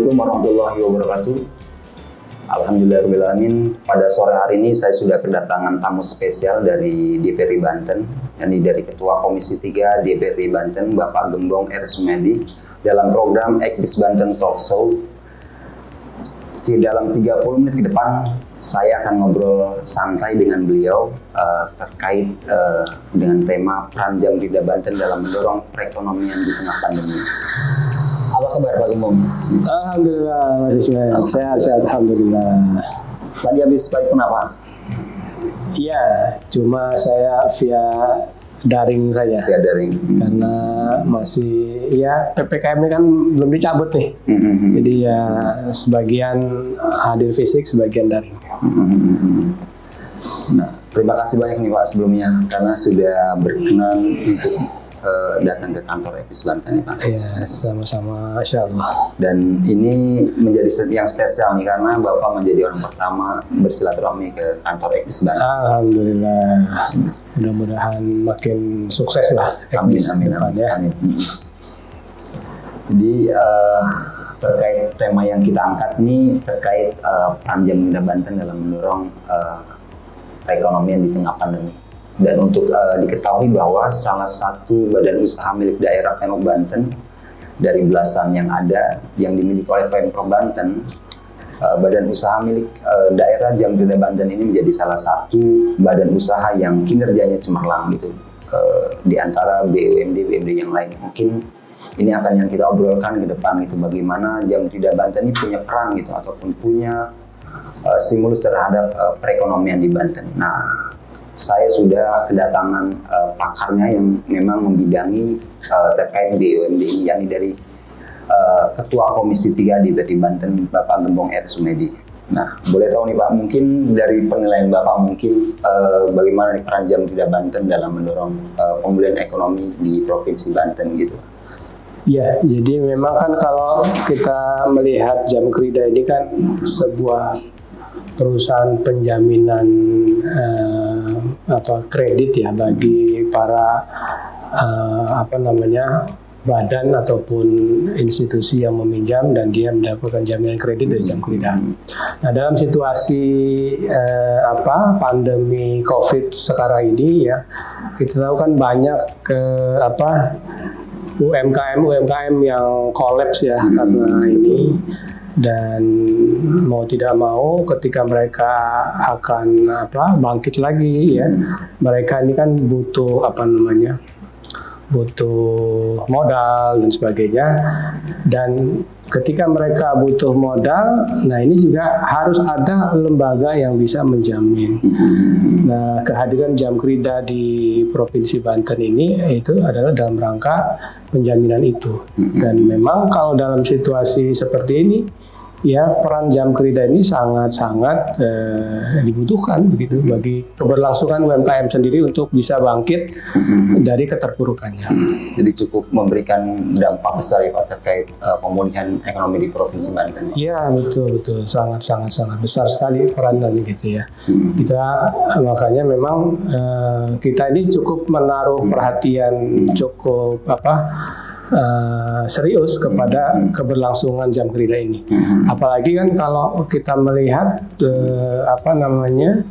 Assalamualaikum warahmatullahi wabarakatuh. Alhamdulillahirrahmanirrahim. Pada sore hari ini saya sudah kedatangan tamu spesial dari DPRI Banten, yakni dari Ketua Komisi 3 DPRI Banten, Bapak Gembong R. Sumedi, dalam program Ekbis Banten Talk Show. Di dalam 30 menit ke depan, saya akan ngobrol santai dengan beliau uh, terkait uh, dengan tema peran jam Rida Banten dalam mendorong perekonomian di tengah pandemi. Apa kabar Pak Gembong? Alhamdulillah Mas Ismail. Sehat, sehat. Alhamdulillah. Tadi habis balik kenapa? Iya, cuma saya via daring saja. Via daring. Karena masih ya PPKM ini kan belum dicabut nih. Mm-hmm. Jadi ya sebagian hadir fisik, sebagian daring. Mm-hmm. Nah, terima kasih banyak nih Pak sebelumnya karena sudah berkenan untuk uh, datang ke kantor Epis Banten ya Pak. Iya, sama-sama Insya Allah. Dan ini menjadi yang spesial nih karena Bapak menjadi orang pertama bersilaturahmi ke kantor Epis Banten. Alhamdulillah. Mudah-mudahan makin sukses lah Amin, Ekbis amin, depan amin, ya. amin. Jadi uh, terkait tema yang kita angkat ini terkait uh, peran Jaminda Banten dalam mendorong uh, perekonomian di tengah pandemi. Dan untuk uh, diketahui bahwa salah satu badan usaha milik daerah Pemprov Banten dari belasan yang ada yang dimiliki oleh Pemprov Banten, uh, badan usaha milik uh, daerah Jamrida Banten ini menjadi salah satu badan usaha yang kinerjanya cemerlang gitu uh, di antara BUMD BUMD yang lain. Mungkin ini akan yang kita obrolkan ke depan gitu bagaimana Jamrida Banten ini punya peran gitu ataupun punya uh, stimulus terhadap uh, perekonomian di Banten. Nah, saya sudah kedatangan uh, pakarnya yang memang membidangi uh, terkait BUMD ini, yakni dari uh, Ketua Komisi 3 di BT Banten, Bapak Gembong R. Sumedi. Nah, boleh tahu nih Pak, mungkin dari penilaian Bapak mungkin uh, bagaimana nih peran Jam Tidak Banten dalam mendorong uh, pemulihan ekonomi di Provinsi Banten gitu? Ya, jadi memang kan kalau kita melihat jam kerida ini kan sebuah perusahaan penjaminan eh, atau kredit ya bagi para eh, apa namanya badan ataupun institusi yang meminjam dan dia mendapatkan jaminan kredit dari jam kerida. Nah dalam situasi eh, apa pandemi COVID sekarang ini ya kita tahu kan banyak ke apa UMKM UMKM yang kolaps ya karena ini dan mau tidak mau ketika mereka akan apa bangkit lagi ya mereka ini kan butuh apa namanya butuh modal dan sebagainya. Dan ketika mereka butuh modal nah ini juga harus ada lembaga yang bisa menjamin. Nah kehadiran jam kerida di provinsi Banten ini itu adalah dalam rangka penjaminan itu. Dan memang kalau dalam situasi seperti ini ya peran jam kerida ini sangat-sangat eh, dibutuhkan begitu bagi keberlangsungan UMKM sendiri untuk bisa bangkit dari keterpurukannya. Jadi cukup memberikan dampak besar ya Pak terkait uh, pemulihan ekonomi di Provinsi Banten. Iya betul betul sangat sangat sangat besar sekali peran dan gitu ya. Kita eh, makanya memang eh, kita ini cukup menaruh perhatian cukup apa uh, serius kepada keberlangsungan jam kerja ini. Apalagi kan kalau kita melihat uh, apa namanya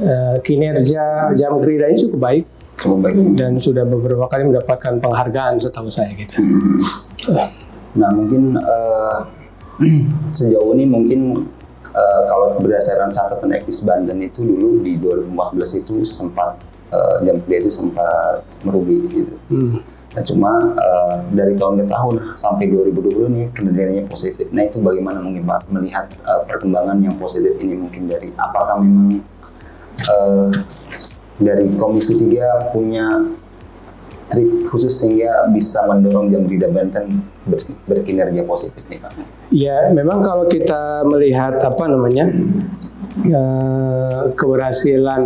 uh, kinerja jam kerja ini cukup baik Cukup baik. dan sudah beberapa kali mendapatkan penghargaan setahu saya gitu. Nah mungkin uh, sejauh ini mungkin uh, kalau berdasarkan catatan Ekis Banten itu dulu di 2014 itu sempat uh, jam kerja itu sempat merugi gitu. Hmm. Nah, cuma uh, dari tahun ke tahun sampai 2020 ini kinerjanya positif. Nah itu bagaimana mungkin Pak melihat uh, perkembangan yang positif ini mungkin dari apakah memang uh, dari Komisi 3 punya trik khusus sehingga bisa mendorong jam kerja Banten ber, berkinerja positif nih Pak? Ya, memang kalau kita melihat apa namanya eh, keberhasilan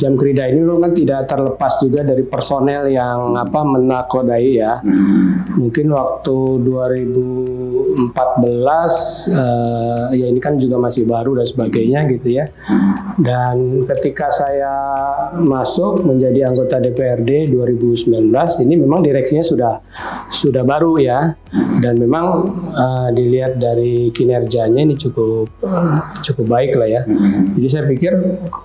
jam kerja ini memang kan tidak terlepas juga dari personel yang apa menakodai ya. Mungkin waktu 2014 eh, ya ini kan juga masih baru dan sebagainya gitu ya. Dan ketika saya masuk menjadi anggota DPRD 2019 ini memang direksinya sudah sudah baru ya dan memang uh, dilihat dari kinerjanya ini cukup uh, cukup baik lah ya. Jadi saya pikir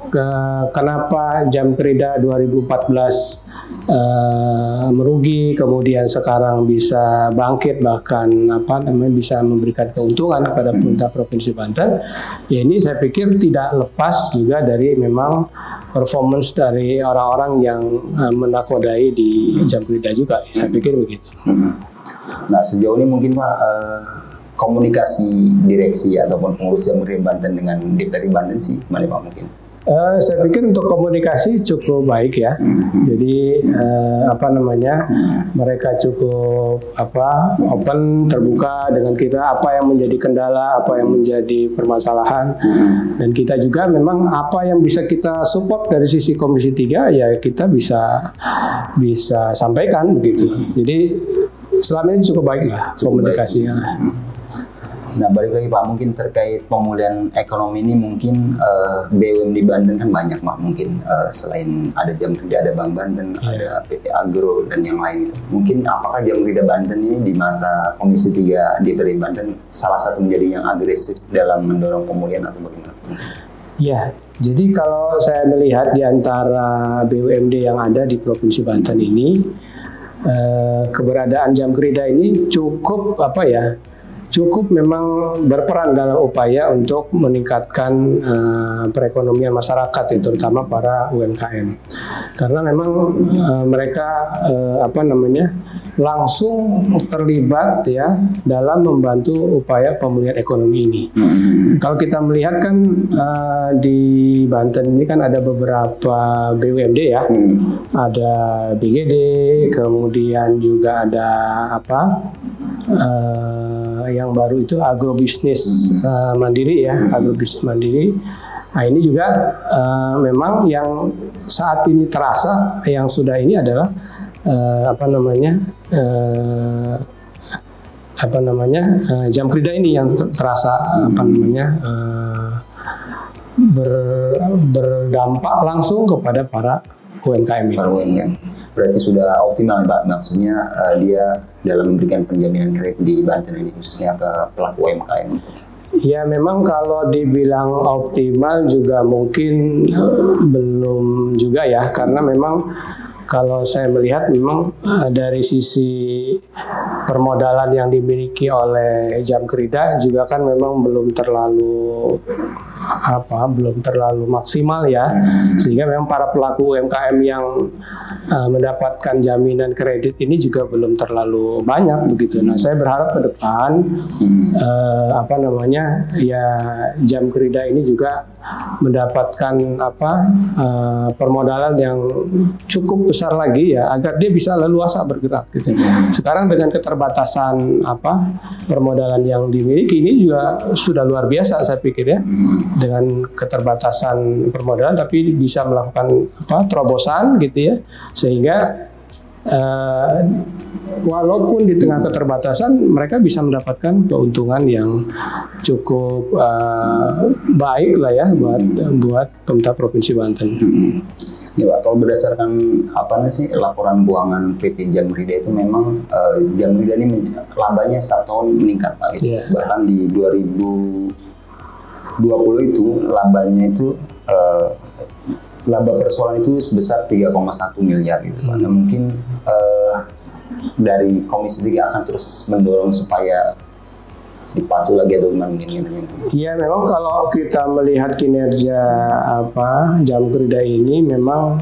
ke, kenapa jam kerja 2014 uh, merugi kemudian sekarang bisa bangkit bahkan apa namanya bisa memberikan keuntungan kepada pemerintah provinsi Banten. Ya ini saya pikir tidak lepas juga dari memang performance dari orang-orang yang uh, menakodai di jam kerja juga. Saya pikir begitu. Hmm. Nah sejauh ini mungkin Pak eh, komunikasi direksi ataupun pengurus jam kerja Banten dengan DPRD Banten sih gimana Pak mungkin? Eh, saya pikir untuk komunikasi cukup baik ya. Jadi eh, apa namanya mereka cukup apa open terbuka dengan kita apa yang menjadi kendala, apa yang menjadi permasalahan dan kita juga memang apa yang bisa kita support dari sisi Komisi 3 ya kita bisa bisa sampaikan begitu. Jadi selama ini cukup baik lah komunikasinya. Nah balik lagi Pak mungkin terkait pemulihan ekonomi ini mungkin BUMN di Banten kan banyak Pak mungkin eh, selain ada jam kerja ada Bank Banten ada PT Agro dan yang lain mungkin apakah jam kerja Banten ini di mata Komisi 3 DPRD Banten salah satu menjadi yang agresif dalam mendorong pemulihan atau bagaimana? Ya, jadi kalau saya melihat di antara BUMD yang ada di Provinsi Banten ini, eh, keberadaan jam kerja ini cukup apa ya? Cukup memang berperan dalam upaya untuk meningkatkan eh, perekonomian masyarakat, ya, terutama para UMKM. Karena memang eh, mereka eh, apa namanya langsung terlibat ya dalam membantu upaya pemulihan ekonomi ini. Kalau kita melihat kan eh, di Banten ini kan ada beberapa BUMD ya, ada BGD, kemudian juga ada apa yang baru itu agrobisnis eh, mandiri ya, agrobisnis mandiri. Nah ini juga eh, memang yang saat ini terasa yang sudah ini adalah eh, apa namanya eh, apa namanya eh, jam kerja ini yang ter- terasa apa namanya eh, ber- berdampak langsung kepada para UMKM ini. Para UMKM. Berarti sudah optimal Pak maksudnya eh, dia dalam memberikan penjaminan kredit di Banten ini khususnya ke pelaku UMKM. Ya memang kalau dibilang optimal juga mungkin belum juga ya karena memang kalau saya melihat memang eh, dari sisi permodalan yang dimiliki oleh jam kerja juga kan memang belum terlalu apa belum terlalu maksimal ya. Sehingga memang para pelaku UMKM yang eh, mendapatkan jaminan kredit ini juga belum terlalu banyak begitu. Nah saya berharap ke depan eh, apa namanya ya jam kerja ini juga mendapatkan apa eh, permodalan yang cukup besar lagi ya agar dia bisa leluasa bergerak gitu. Sekarang dengan keterbatasan apa permodalan yang dimiliki ini juga sudah luar biasa saya pikir ya. Dengan keterbatasan permodalan tapi bisa melakukan apa terobosan gitu ya sehingga eh, walaupun di tengah keterbatasan mereka bisa mendapatkan keuntungan yang cukup eh, baik lah ya buat buat pemerintah provinsi Banten. Ya Pak, kalau berdasarkan apa sih laporan keuangan PT Jamrida itu memang eh, Jamrida ini labanya setiap tahun meningkat Pak. Gitu. Iya. Bahkan di 2020 itu labanya itu eh, laba persoalan itu sebesar 3,1 miliar gitu Pak. Nah, mungkin eh, dari Komisi 3 akan terus mendorong supaya dipacu lagi atau gimana. Iya memang kalau kita melihat kinerja apa jam kerja ini memang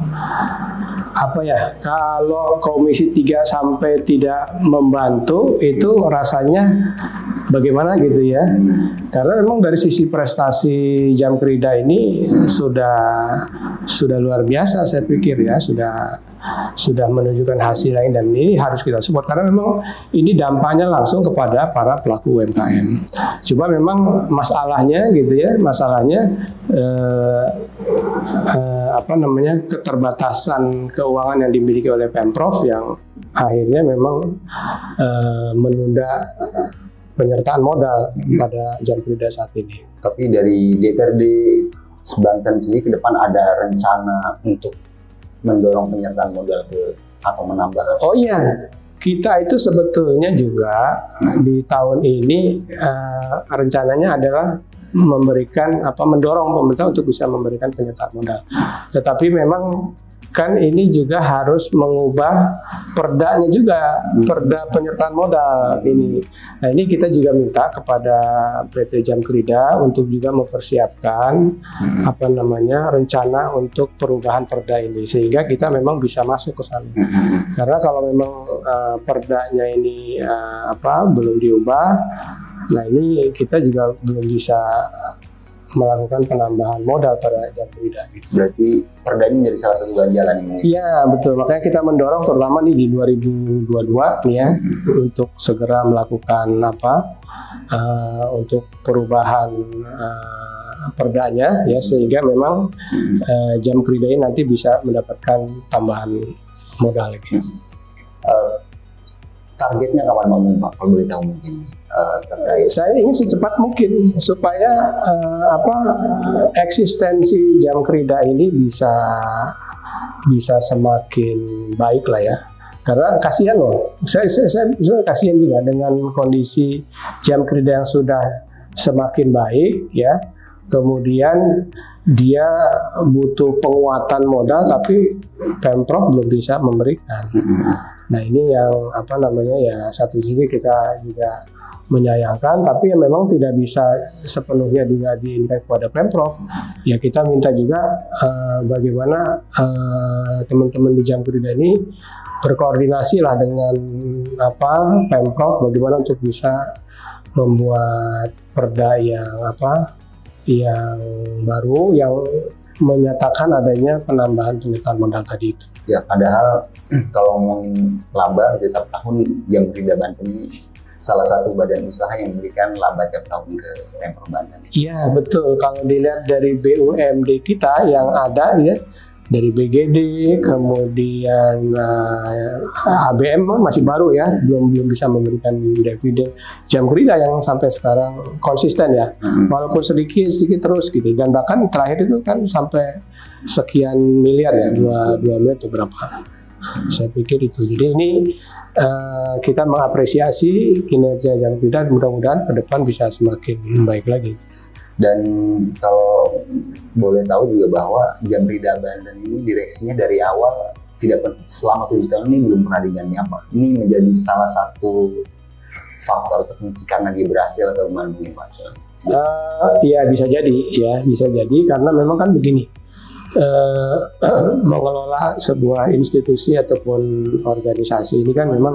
apa ya kalau komisi 3 sampai tidak membantu itu rasanya bagaimana gitu ya? Karena memang dari sisi prestasi jam kerja ini sudah sudah luar biasa saya pikir ya sudah sudah menunjukkan hasil lain dan ini harus kita support karena memang ini dampaknya langsung kepada para pelaku UMKM. Coba memang masalahnya gitu ya, masalahnya eh, eh, apa namanya keterbatasan keuangan yang dimiliki oleh pemprov yang akhirnya memang eh, menunda penyertaan modal pada jam kerja saat ini. Tapi dari DPRD Banten sendiri ke depan ada rencana untuk mendorong penyertaan modal ke atau menambah Oh iya, kita itu sebetulnya juga di tahun ini uh, rencananya adalah memberikan apa mendorong pemerintah untuk bisa memberikan penyertaan modal. Tetapi memang kan ini juga harus mengubah perdanya juga hmm. perda penyertaan modal ini. Nah ini kita juga minta kepada PT Jamkrida untuk juga mempersiapkan hmm. apa namanya rencana untuk perubahan perda ini sehingga kita memang bisa masuk ke sana. Hmm. Karena kalau memang uh, perdanya ini uh, apa belum diubah, nah ini kita juga belum bisa melakukan penambahan modal pada Jamrida gitu. Berarti perda ini menjadi salah satu jalan ini. Iya betul makanya kita mendorong terutama nih di 2022 nih ya hmm. untuk segera melakukan apa uh, untuk perubahan uh, perdanya ya sehingga memang uh, jam kerja ini nanti bisa mendapatkan tambahan modal lagi. Uh, targetnya kapan mau Pak? Kalau boleh tahu mungkin uh, terkait. Saya ingin secepat mungkin supaya uh, apa eksistensi jam kerja ini bisa bisa semakin baik lah ya. Karena kasihan loh. Saya saya, saya, saya kasihan juga dengan kondisi jam kerja yang sudah semakin baik ya. Kemudian dia butuh penguatan modal tapi pemprov belum bisa memberikan. Nah ini yang apa namanya ya satu sisi kita juga menyayangkan tapi yang memang tidak bisa sepenuhnya juga diinginkan kepada pemprov. Ya kita minta juga uh, bagaimana uh, teman-teman di Jamkrida ini berkoordinasi lah dengan apa pemprov bagaimana untuk bisa membuat perda yang apa yang baru yang menyatakan adanya penambahan penyertaan modal tadi itu. Ya, padahal kalau ngomongin laba di tiap tahun jam kerja Banten ini salah satu badan usaha yang memberikan laba tiap tahun ke Pemprov Banten. Iya betul. Kalau dilihat dari BUMD kita yang ada ya dari BGD kemudian uh, eh, ABM masih baru ya belum belum bisa memberikan dividen jam kerja yang sampai sekarang konsisten ya. Hmm. walaupun sedikit sedikit terus gitu. Dan bahkan terakhir itu kan sampai sekian miliar ya dua dua miliar atau berapa. Saya pikir itu. Jadi ini uh, kita mengapresiasi kinerja jam kerja. Mudah-mudahan ke depan bisa semakin baik lagi dan kalau boleh tahu juga bahwa Jamrida Banten ini direksinya dari awal tidak selama tujuh tahun ini belum pernah diganti apa. Ini menjadi salah satu faktor terkunci karena dia berhasil atau mungkin Pak? Uh, ya bisa jadi ya bisa jadi karena memang kan begini uh, mengelola sebuah institusi ataupun organisasi ini kan memang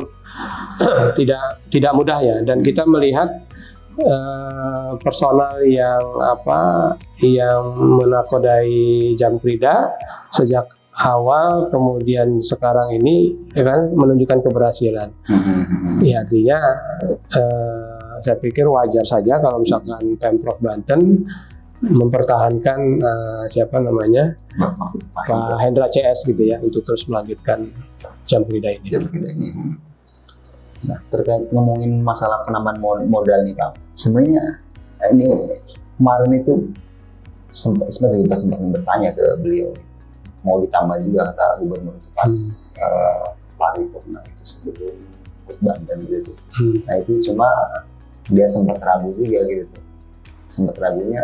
tidak tidak mudah ya dan kita melihat uh, personal yang apa yang menakodai jam kerja sejak awal kemudian sekarang ini ya kan menunjukkan keberhasilan. Mm-hmm. Ya artinya uh, saya pikir wajar saja kalau misalkan pemprov Banten mempertahankan uh, siapa namanya Pak Hendra CS gitu ya untuk terus melanjutkan jam kerja ini. Jam kerja ini. Nah, terkait ngomongin masalah penambahan modal nih Pak. Sebenarnya ini kemarin itu sempat sempat sempat bertanya ke beliau mau ditambah juga kata gubernur itu pas hmm. uh, paripurna itu sebelum dan gitu. Hmm. Nah itu cuma dia sempat ragu juga gitu. Sempat ragunya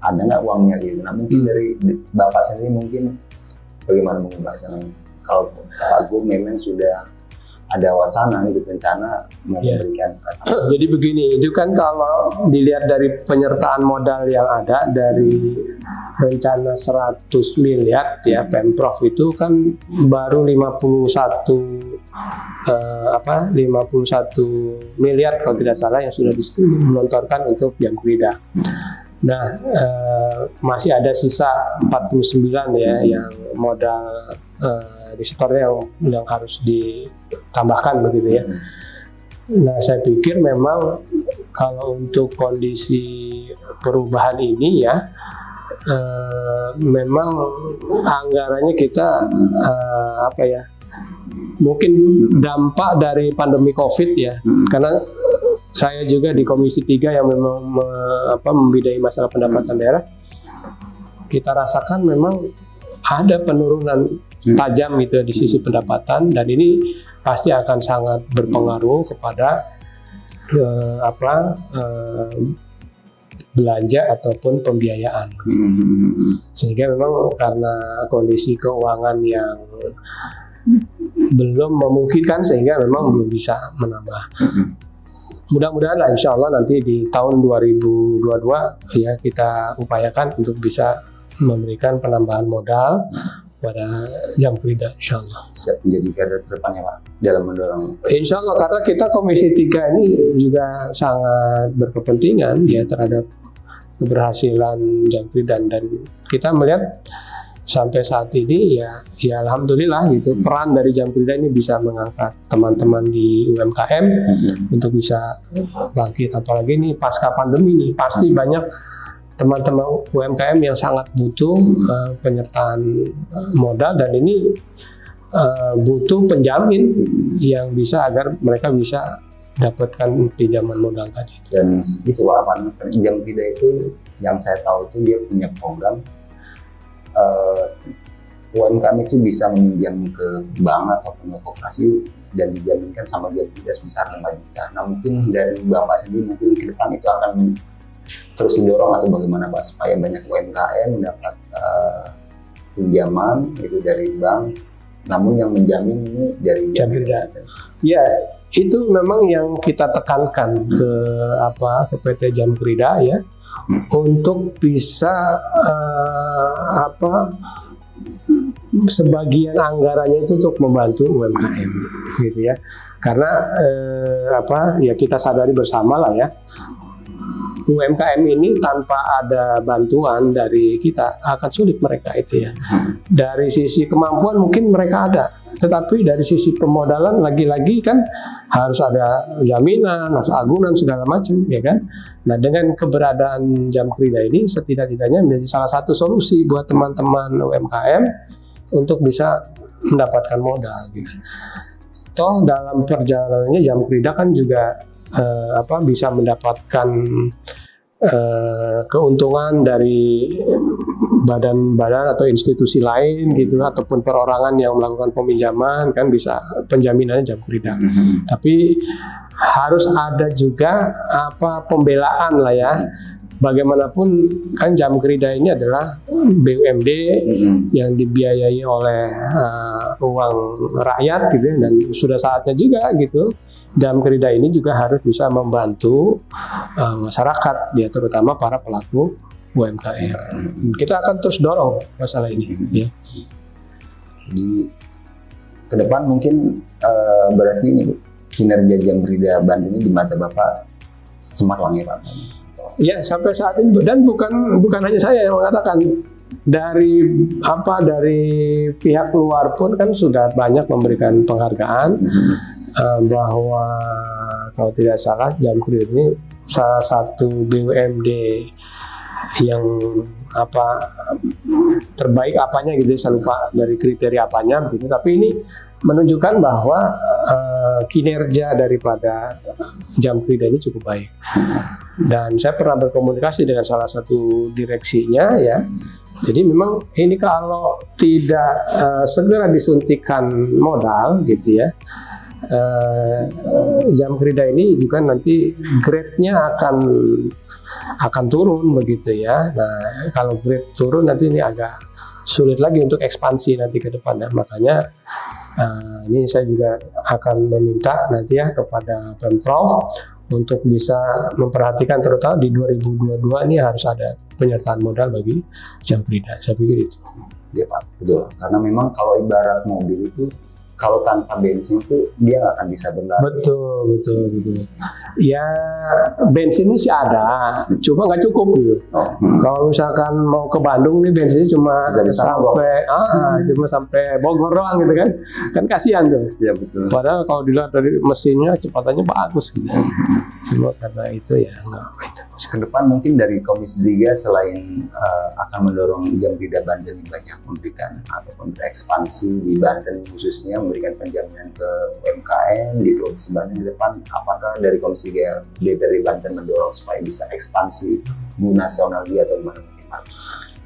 ada nggak uangnya gitu. Nah mungkin hmm. dari bapak sendiri mungkin bagaimana mengubahasannya. Kalau Pak Gu memang sudah ada wacana gitu rencana memberikan. Yeah. Jadi begini, itu kan kalau dilihat dari penyertaan modal yang ada dari rencana 100 miliar ya Pemprov itu kan baru 51 eh, apa 51 miliar kalau tidak salah yang sudah digelontorkan untuk jam kerja. Nah, eh, masih ada sisa 49 ya yang modal eh, di yang yang harus ditambahkan begitu ya. Nah, saya pikir memang kalau untuk kondisi perubahan ini ya eh, memang anggarannya kita eh, apa ya? Mungkin dampak dari pandemi Covid ya. Karena saya juga di Komisi 3 yang memang me, apa, membidai masalah pendapatan daerah, kita rasakan memang ada penurunan tajam gitu di sisi pendapatan dan ini pasti akan sangat berpengaruh kepada eh, apa eh, belanja ataupun pembiayaan. Hmm. sehingga memang karena kondisi keuangan yang belum memungkinkan sehingga memang belum bisa menambah. Mudah-mudahan lah insya Allah nanti di tahun 2022 ya kita upayakan untuk bisa memberikan penambahan modal pada jam kerja insya Allah. Siap menjadi garda terdepannya Pak? Dalam mendorong. Insya Allah karena kita Komisi 3 ini juga sangat berkepentingan ya terhadap keberhasilan Jamkridan dan kita melihat sampai saat ini ya ya alhamdulillah gitu peran dari Jamkridan ini bisa mengangkat teman-teman di UMKM untuk bisa bangkit. Apalagi ini pasca pandemi nih pasti banyak teman-teman UMKM yang sangat butuh eh, penyertaan eh, modal dan ini eh, butuh penjamin yang bisa agar mereka bisa dapatkan pinjaman modal tadi. dan itu Pak Afan jam kerja itu yang saya tahu itu dia punya program eh, UMKM itu bisa meminjam ke bank ataupun koperasi dan dijaminkan sama jam kerja sebesar 5 juta. Nah mungkin dari Bapak sendiri mungkin ke depan itu akan terus didorong atau bagaimana Pak supaya banyak UMKM mendapat eh, pinjaman itu dari bank namun yang menjamin ini dari Jam kerja. Ya, itu memang yang kita tekankan ke apa ke PT Jamkrida ya untuk bisa eh, apa sebagian anggarannya itu untuk membantu UMKM gitu ya. Karena eh, apa ya kita sadari bersama lah ya. UMKM ini tanpa ada bantuan dari kita akan sulit mereka itu ya. Dari sisi kemampuan mungkin mereka ada, tetapi dari sisi pemodalan lagi-lagi kan harus ada jaminan, harus agunan segala macam, ya kan. Nah dengan keberadaan jam kerja ini setidak-tidaknya menjadi salah satu solusi buat teman-teman UMKM untuk bisa mendapatkan modal. Gitu. Toh dalam perjalanannya jam kerja kan juga eh, apa bisa mendapatkan eh, keuntungan dari badan-badan atau institusi lain gitu ataupun perorangan yang melakukan peminjaman kan bisa penjaminannya jam kerja. Tapi harus ada juga apa pembelaan lah ya. Bagaimanapun kan jam kerja ini adalah BUMD yang dibiayai oleh uh, uang rakyat gitu ya, dan sudah saatnya juga gitu jam kerja ini juga harus bisa membantu uh, masyarakat ya terutama para pelaku UMKM. Kita akan terus dorong masalah ini ya. Di ke depan mungkin eh, berarti ini kinerja jam kerja Banten ini di mata Bapak cemerlang ya Pak. Ya sampai saat ini dan bukan bukan hanya saya yang mengatakan. Dari apa dari pihak luar pun kan sudah banyak memberikan penghargaan eh, bahwa kalau tidak salah jam kurir ini salah satu BUMD yang apa terbaik apanya gitu ya, saya lupa dari kriteria apanya begitu. Tapi ini menunjukkan bahwa eh, kinerja daripada jam kerja ini cukup baik dan saya pernah berkomunikasi dengan salah satu direksinya ya jadi memang ini kalau tidak eh, segera disuntikan modal gitu ya eh, jam kerja ini juga nanti grade-nya akan akan turun begitu ya. Nah, kalau grade turun nanti ini agak sulit lagi untuk ekspansi nanti ke depannya. Makanya eh, ini saya juga akan meminta nanti ya kepada Pemprov untuk bisa memperhatikan terutama di 2022 ini harus ada penyertaan modal bagi jam kerja. Saya pikir itu. Ya Pak, betul. Karena memang kalau ibarat mobil itu kalau tanpa bensin itu dia nggak akan bisa berlari. Betul, betul, betul. Ya bensinnya sih ada, cuma nggak cukup gitu. Hmm. Kalau misalkan mau ke Bandung nih bensinnya cuma sampai ah cuma sampai Bogor doang gitu kan. Kan kasihan tuh. Ya betul. Padahal kalau dilihat dari mesinnya kecepatannya bagus gitu. Cuma karena itu ya enggak itu. Ke depan mungkin dari Komisi 3 selain eh, akan mendorong jam kerja Banten banyak memberikan ataupun ekspansi di Banten khususnya memberikan penjaminan ke UMKM di Provinsi Banten ke depan apakah dari Komisi 3 DPR Banten mendorong supaya bisa ekspansi bu nasional dia atau gimana mungkin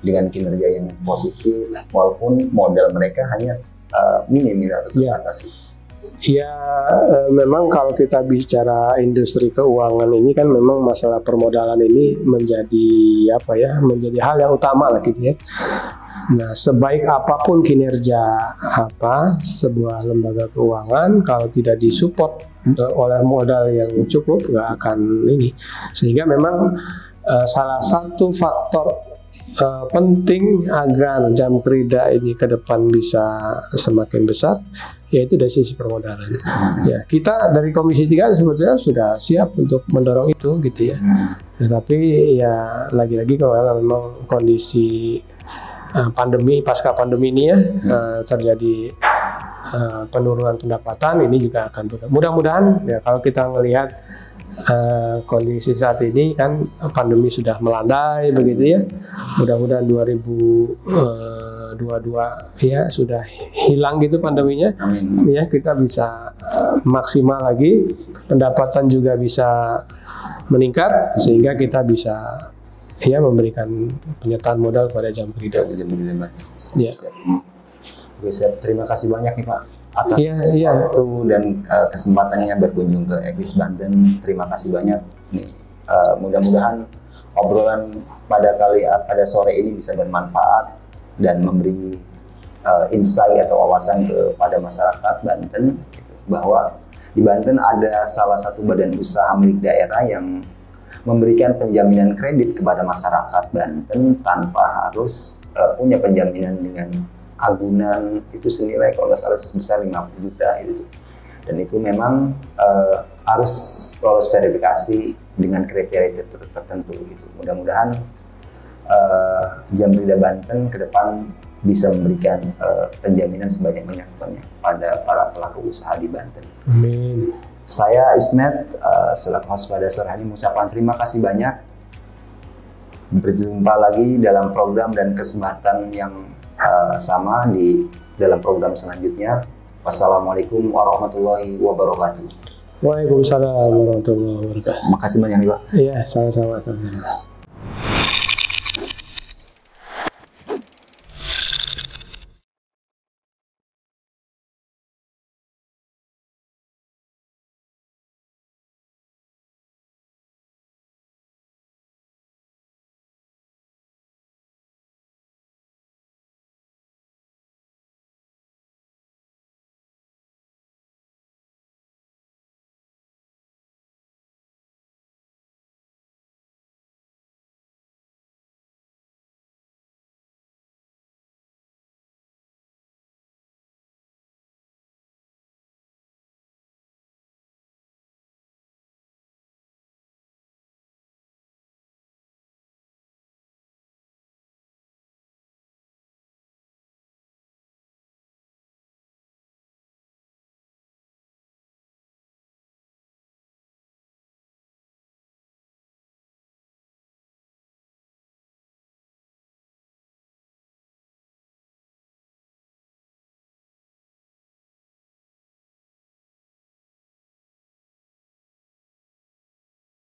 dengan kinerja yang positif walaupun modal mereka hanya uh, minim ya untuk Iya. Ya, eh, memang kalau kita bicara industri keuangan ini kan memang masalah permodalan ini menjadi apa ya, menjadi hal yang utama lah gitu ya. Nah, sebaik apa pun kinerja apa sebuah lembaga keuangan kalau tidak disupport eh, oleh modal yang cukup nggak akan ini. Sehingga memang eh, salah satu faktor eh, penting agar jam kerja ini ke depan bisa semakin besar yaitu dari sisi permodalan. Ya, kita dari Komisi 3 sebetulnya sudah siap untuk mendorong itu gitu ya. Hmm. Tetapi ya lagi-lagi kalau memang kondisi uh, pandemi pasca pandemi ini ya uh, terjadi uh, penurunan pendapatan ini juga akan mudah-mudahan ya kalau kita melihat uh, kondisi saat ini kan pandemi sudah melandai begitu ya. Mudah-mudahan 2022 ya sudah hilang gitu pandeminya. Amin. ya kita bisa uh, maksimal lagi. Pendapatan juga bisa meningkat sehingga kita bisa ya memberikan penyertaan modal pada jam kerja. Jam siap. Terima kasih banyak nih Pak atas Iya, iya. waktu dan uh, kesempatannya berkunjung ke Eklis Banten. Terima kasih banyak. Nih, uh, mudah-mudahan obrolan pada kali uh, pada sore ini bisa bermanfaat dan memberi uh, insight atau wawasan kepada masyarakat Banten gitu, bahwa di Banten ada salah satu badan usaha milik daerah yang memberikan penjaminan kredit kepada masyarakat Banten tanpa harus uh, punya penjaminan dengan agunan itu senilai kalau nggak salah sebesar 50 juta itu dan itu memang uh, harus lolos verifikasi dengan kriteria ter- tertentu gitu mudah-mudahan uh, Jamrida Banten ke depan bisa memberikan uh, penjaminan sebanyak-banyaknya pada para pelaku usaha di Banten. Amin. Saya Ismet, uh, selaku host pada sore hari mengucapkan terima kasih banyak. Berjumpa lagi dalam program dan kesempatan yang uh, sama di dalam program selanjutnya. Wassalamualaikum warahmatullahi wabarakatuh. Waalaikumsalam warahmatullahi wabarakatuh. Makasih banyak nih Pak. Iya, sama-sama. sama-sama.